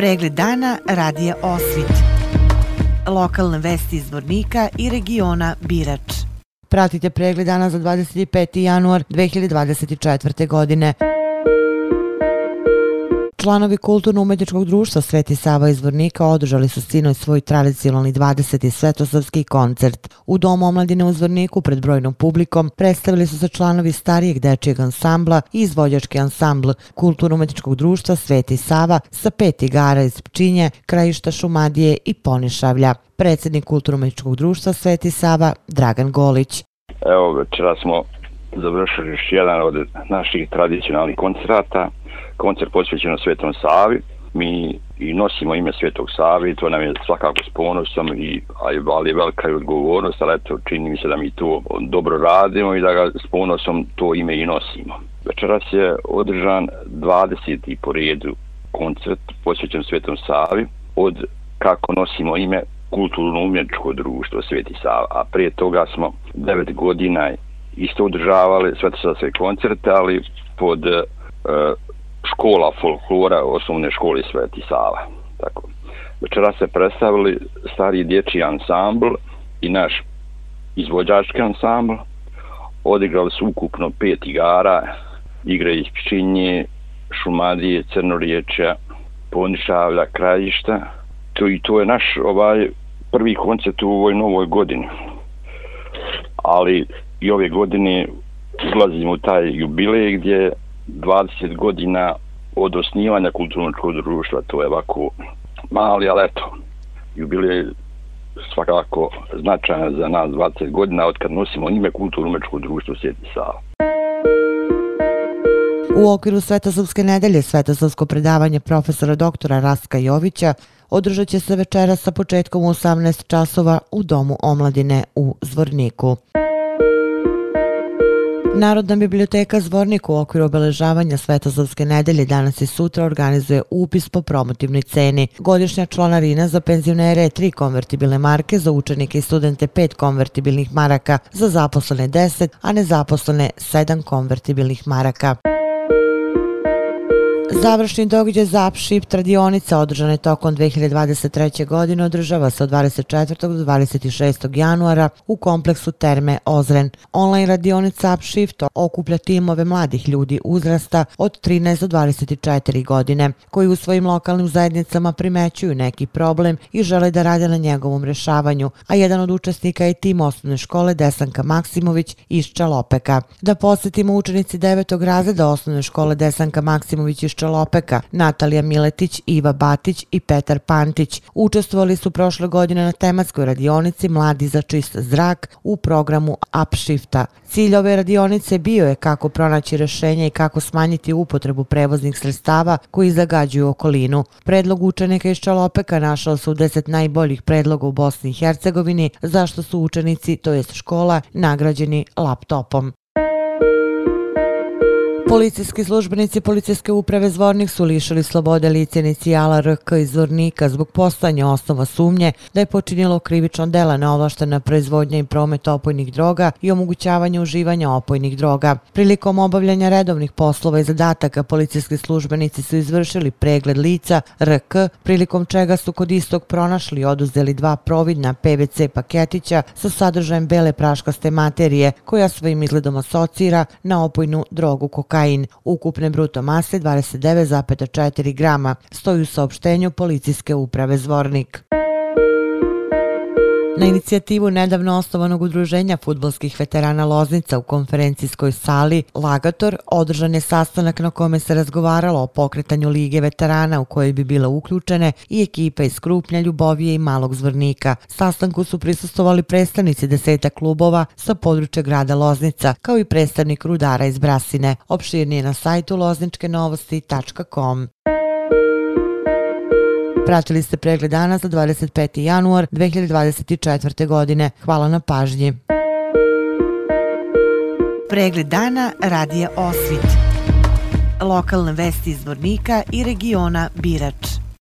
Pregled dana radija Osvit. Lokalne vesti iz Vornika i regiona Birač. Pratite pregled dana za 25. januar 2024. godine. Članovi Kulturno-umetničkog društva Sveti Sava iz Vornika održali su sinoj svoj tradicionalni 20. svetosavski koncert. U Domu omladine u Zvorniku pred brojnom publikom predstavili su se članovi starijeg dečijeg ansambla i izvođački ansambl Kulturno-umetničkog društva Sveti Sava sa pet igara iz Pčinje, Krajišta Šumadije i Ponišavlja. Predsjednik Kulturno-umetničkog društva Sveti Sava Dragan Golić. Evo, večera smo završili još jedan od naših tradicionalnih koncerata koncert posvećeno Svetom Savi. Mi i nosimo ime Svetog Savi, to nam je svakako s ponosom, i, ali je velika i odgovornost, ali eto, čini mi se da mi to dobro radimo i da ga s ponosom to ime i nosimo. Večeras je održan 20. po redu koncert posvećen Svetom Savi od kako nosimo ime kulturno-umjetničko društvo Sveti Sava, a prije toga smo 9 godina isto održavali svetosavske koncerte, ali pod eh, škola folklora osnovne škole Sveti Sava. Tako. Večera se predstavili stari dječji ansambl i naš izvođački ansambl. Odigrali su ukupno pet igara, igre iz Pčinje, Šumadije, Crnoriječa, Ponišavlja, Krajišta. To, I to je naš ovaj prvi koncert u ovoj novoj godini. Ali i ove godine ulazimo u taj jubilej gdje 20 godina od osnivanja kulturnog društva, to je ovako mali, ali eto, jubilej svakako značajan za nas 20 godina od kad nosimo ime kulturno-umečko društvo Sjeti Sava. U okviru Svetosavske nedelje Svetosavsko predavanje profesora doktora Raska Jovića održat će se večera sa početkom u 18 časova u Domu omladine u Zvorniku. Narodna biblioteka Zvornik u okviru obeležavanja Svetozavske nedelje danas i sutra organizuje upis po promotivnoj ceni. Godišnja članarina za penzionere je 3 konvertibilne marke, za učenike i studente 5 konvertibilnih maraka, za zaposlene deset, a nezaposlene 7 konvertibilnih maraka. Završni događaj Zapšip tradionica održane tokom 2023. godine održava se od 24. do 26. januara u kompleksu Terme Ozren. Online radionica Upshift okuplja timove mladih ljudi uzrasta od 13 do 24 godine koji u svojim lokalnim zajednicama primećuju neki problem i žele da rade na njegovom rešavanju, a jedan od učesnika je tim osnovne škole Desanka Maksimović iz Čalopeka. Da posjetimo učenici 9. razreda osnovne škole Desanka Maksimović iz Čalopeka, Natalija Miletić, Iva Batić i Petar Pantić. Učestvovali su prošle godine na tematskoj radionici Mladi za čist zrak u programu Upshifta. Cilj ove radionice bio je kako pronaći rešenje i kako smanjiti upotrebu prevoznih sredstava koji zagađuju okolinu. Predlog učenika iz Čalopeka našao su 10 najboljih predloga u Bosni i Hercegovini, zašto su učenici, to jest škola, nagrađeni laptopom. Policijski službenici policijske uprave Zvornik su lišili slobode lice inicijala RK iz Zvornika zbog postanja osnova sumnje da je počinjelo krivično dela neovlaštena proizvodnja i promet opojnih droga i omogućavanje uživanja opojnih droga. Prilikom obavljanja redovnih poslova i zadataka policijski službenici su izvršili pregled lica RK, prilikom čega su kod istog pronašli i oduzeli dva providna PVC paketića sa sadržajem bele praškaste materije koja svojim izgledom asocira na opojnu drogu kokaina kokain. Ukupne bruto mase 29,4 grama, stoji u saopštenju policijske uprave Zvornik. Na inicijativu nedavno osnovanog udruženja futbolskih veterana Loznica u konferencijskoj sali Lagator održan je sastanak na kome se razgovaralo o pokretanju Lige veterana u kojoj bi bila uključene i ekipa iz Krupnja, Ljubovije i Malog Zvornika. Sastanku su prisustovali predstavnici deseta klubova sa područja grada Loznica, kao i predstavnik rudara iz Brasine. Opširnije na sajtu lozničkenovosti.com. Pratili ste pregled dana za 25. januar 2024. godine. Hvala na pažnji. Pregled dana radije Osvit. Lokalne vesti iz Vornika i regiona Birač.